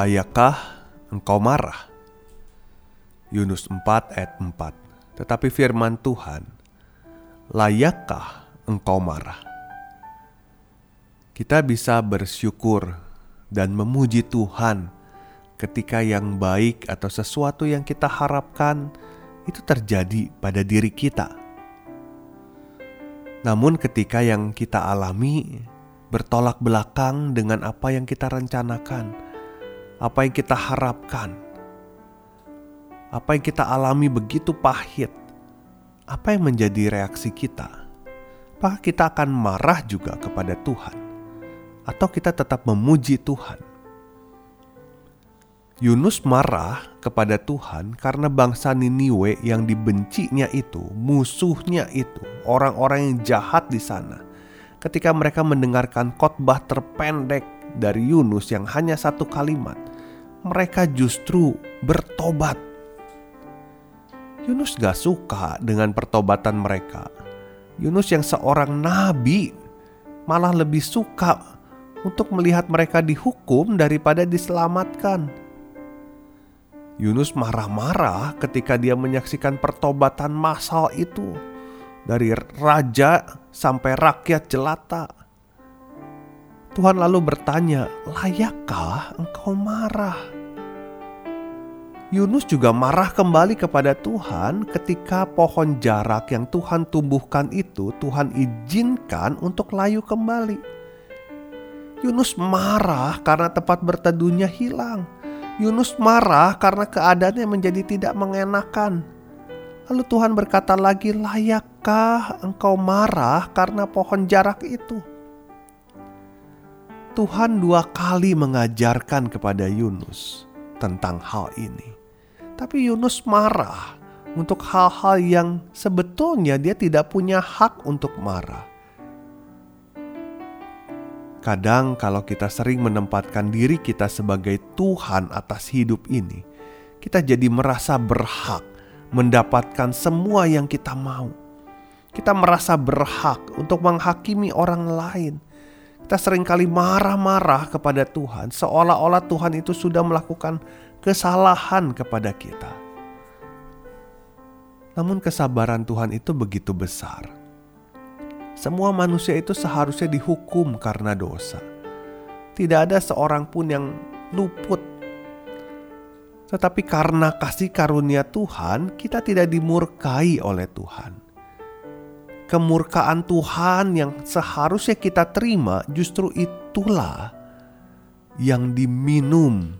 Layakkah engkau marah? Yunus 4 ayat 4 Tetapi firman Tuhan, layakkah engkau marah? Kita bisa bersyukur dan memuji Tuhan ketika yang baik atau sesuatu yang kita harapkan itu terjadi pada diri kita. Namun ketika yang kita alami bertolak belakang dengan apa yang kita rencanakan, apa yang kita harapkan, apa yang kita alami begitu pahit, apa yang menjadi reaksi kita? Apakah kita akan marah juga kepada Tuhan, atau kita tetap memuji Tuhan? Yunus marah kepada Tuhan karena bangsa Niniwe yang dibencinya itu, musuhnya itu, orang-orang yang jahat di sana. Ketika mereka mendengarkan khotbah terpendek dari Yunus yang hanya satu kalimat, mereka justru bertobat. Yunus gak suka dengan pertobatan mereka. Yunus yang seorang nabi malah lebih suka untuk melihat mereka dihukum daripada diselamatkan. Yunus marah-marah ketika dia menyaksikan pertobatan massal itu dari raja sampai rakyat jelata. Tuhan lalu bertanya, "Layakkah engkau marah?" Yunus juga marah kembali kepada Tuhan ketika pohon jarak yang Tuhan tumbuhkan itu Tuhan izinkan untuk layu kembali. Yunus marah karena tempat berteduhnya hilang. Yunus marah karena keadaannya menjadi tidak mengenakan. Lalu Tuhan berkata lagi, "Layakkah engkau marah karena pohon jarak itu?" Tuhan dua kali mengajarkan kepada Yunus tentang hal ini. Tapi Yunus marah untuk hal-hal yang sebetulnya dia tidak punya hak untuk marah. Kadang kalau kita sering menempatkan diri kita sebagai Tuhan atas hidup ini, kita jadi merasa berhak mendapatkan semua yang kita mau. Kita merasa berhak untuk menghakimi orang lain kita sering kali marah-marah kepada Tuhan, seolah-olah Tuhan itu sudah melakukan kesalahan kepada kita. Namun, kesabaran Tuhan itu begitu besar. Semua manusia itu seharusnya dihukum karena dosa. Tidak ada seorang pun yang luput tetapi karena kasih karunia Tuhan, kita tidak dimurkai oleh Tuhan kemurkaan Tuhan yang seharusnya kita terima, justru itulah yang diminum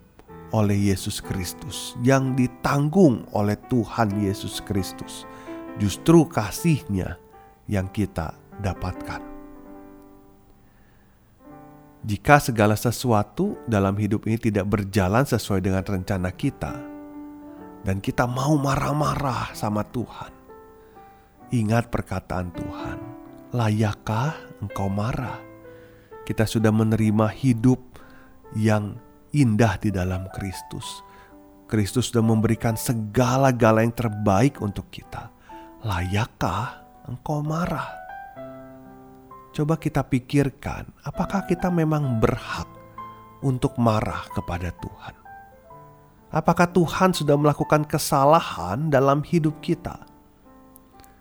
oleh Yesus Kristus, yang ditanggung oleh Tuhan Yesus Kristus. Justru kasihnya yang kita dapatkan. Jika segala sesuatu dalam hidup ini tidak berjalan sesuai dengan rencana kita, dan kita mau marah-marah sama Tuhan, Ingat perkataan Tuhan, layakkah engkau marah? Kita sudah menerima hidup yang indah di dalam Kristus. Kristus sudah memberikan segala-gala yang terbaik untuk kita. Layakkah engkau marah? Coba kita pikirkan, apakah kita memang berhak untuk marah kepada Tuhan? Apakah Tuhan sudah melakukan kesalahan dalam hidup kita?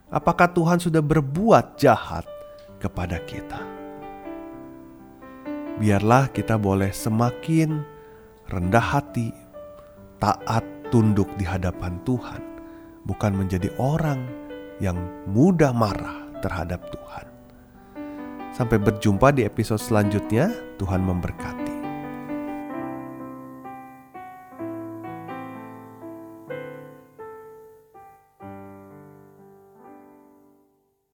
Apakah Tuhan sudah berbuat jahat kepada kita. Biarlah kita boleh semakin rendah hati, taat tunduk di hadapan Tuhan, bukan menjadi orang yang mudah marah terhadap Tuhan. Sampai berjumpa di episode selanjutnya, Tuhan memberkati.